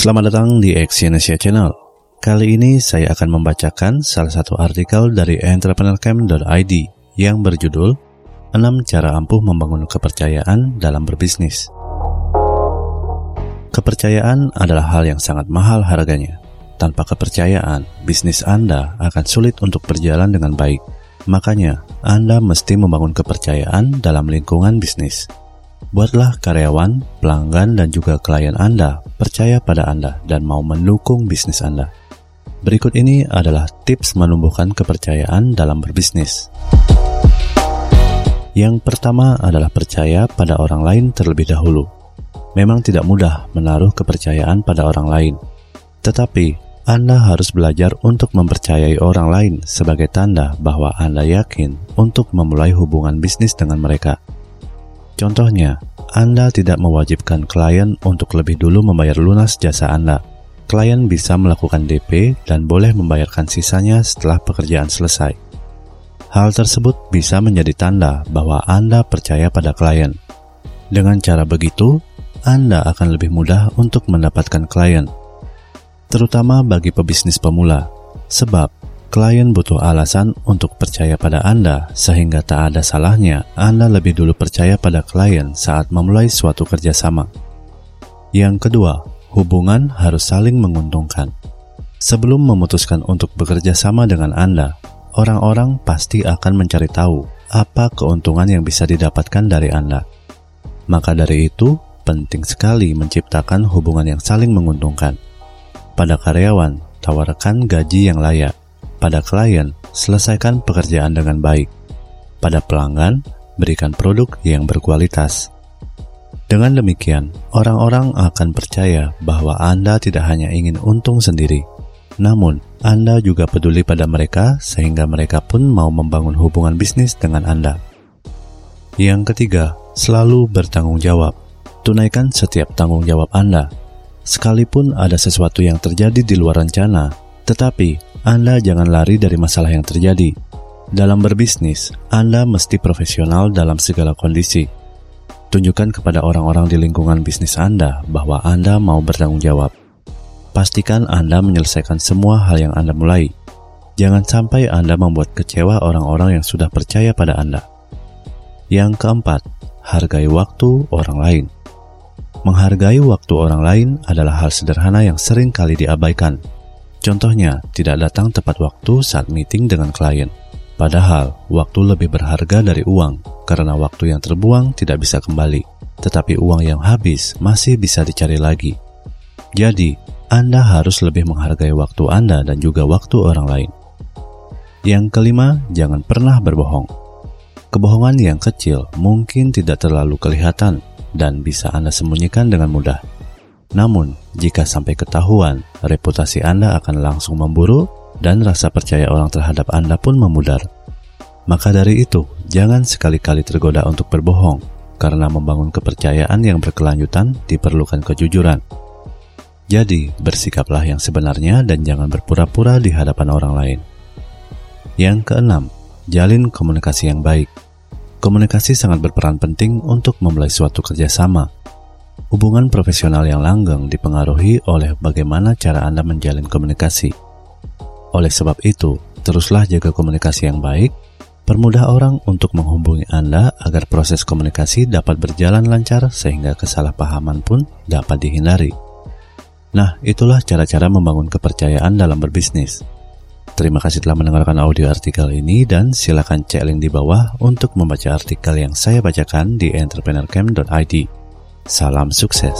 Selamat datang di Exyonesia Channel. Kali ini saya akan membacakan salah satu artikel dari entrepreneurcamp.id yang berjudul 6 cara ampuh membangun kepercayaan dalam berbisnis. Kepercayaan adalah hal yang sangat mahal harganya. Tanpa kepercayaan, bisnis Anda akan sulit untuk berjalan dengan baik. Makanya, Anda mesti membangun kepercayaan dalam lingkungan bisnis. Buatlah karyawan, pelanggan, dan juga klien Anda percaya pada Anda dan mau mendukung bisnis Anda. Berikut ini adalah tips menumbuhkan kepercayaan dalam berbisnis. Yang pertama adalah percaya pada orang lain terlebih dahulu. Memang tidak mudah menaruh kepercayaan pada orang lain, tetapi Anda harus belajar untuk mempercayai orang lain sebagai tanda bahwa Anda yakin untuk memulai hubungan bisnis dengan mereka. Contohnya, Anda tidak mewajibkan klien untuk lebih dulu membayar lunas jasa Anda. Klien bisa melakukan DP dan boleh membayarkan sisanya setelah pekerjaan selesai. Hal tersebut bisa menjadi tanda bahwa Anda percaya pada klien. Dengan cara begitu, Anda akan lebih mudah untuk mendapatkan klien, terutama bagi pebisnis pemula, sebab Klien butuh alasan untuk percaya pada Anda, sehingga tak ada salahnya Anda lebih dulu percaya pada klien saat memulai suatu kerjasama. Yang kedua, hubungan harus saling menguntungkan. Sebelum memutuskan untuk bekerja sama dengan Anda, orang-orang pasti akan mencari tahu apa keuntungan yang bisa didapatkan dari Anda. Maka dari itu, penting sekali menciptakan hubungan yang saling menguntungkan. Pada karyawan, tawarkan gaji yang layak pada klien, selesaikan pekerjaan dengan baik. Pada pelanggan, berikan produk yang berkualitas. Dengan demikian, orang-orang akan percaya bahwa Anda tidak hanya ingin untung sendiri, namun Anda juga peduli pada mereka sehingga mereka pun mau membangun hubungan bisnis dengan Anda. Yang ketiga, selalu bertanggung jawab. Tunaikan setiap tanggung jawab Anda. Sekalipun ada sesuatu yang terjadi di luar rencana, tetapi anda jangan lari dari masalah yang terjadi. Dalam berbisnis, Anda mesti profesional dalam segala kondisi. Tunjukkan kepada orang-orang di lingkungan bisnis Anda bahwa Anda mau bertanggung jawab. Pastikan Anda menyelesaikan semua hal yang Anda mulai. Jangan sampai Anda membuat kecewa orang-orang yang sudah percaya pada Anda. Yang keempat, hargai waktu orang lain. Menghargai waktu orang lain adalah hal sederhana yang sering kali diabaikan Contohnya, tidak datang tepat waktu saat meeting dengan klien. Padahal, waktu lebih berharga dari uang, karena waktu yang terbuang tidak bisa kembali, tetapi uang yang habis masih bisa dicari lagi. Jadi, Anda harus lebih menghargai waktu Anda dan juga waktu orang lain. Yang kelima, jangan pernah berbohong. Kebohongan yang kecil mungkin tidak terlalu kelihatan dan bisa Anda sembunyikan dengan mudah. Namun, jika sampai ketahuan, reputasi Anda akan langsung memburuk dan rasa percaya orang terhadap Anda pun memudar. Maka dari itu, jangan sekali-kali tergoda untuk berbohong, karena membangun kepercayaan yang berkelanjutan diperlukan kejujuran. Jadi, bersikaplah yang sebenarnya dan jangan berpura-pura di hadapan orang lain. Yang keenam, jalin komunikasi yang baik. Komunikasi sangat berperan penting untuk memulai suatu kerjasama Hubungan profesional yang langgeng dipengaruhi oleh bagaimana cara Anda menjalin komunikasi. Oleh sebab itu, teruslah jaga komunikasi yang baik, permudah orang untuk menghubungi Anda agar proses komunikasi dapat berjalan lancar sehingga kesalahpahaman pun dapat dihindari. Nah, itulah cara-cara membangun kepercayaan dalam berbisnis. Terima kasih telah mendengarkan audio artikel ini dan silakan cek link di bawah untuk membaca artikel yang saya bacakan di entrepreneurcamp.id. Salam sukses.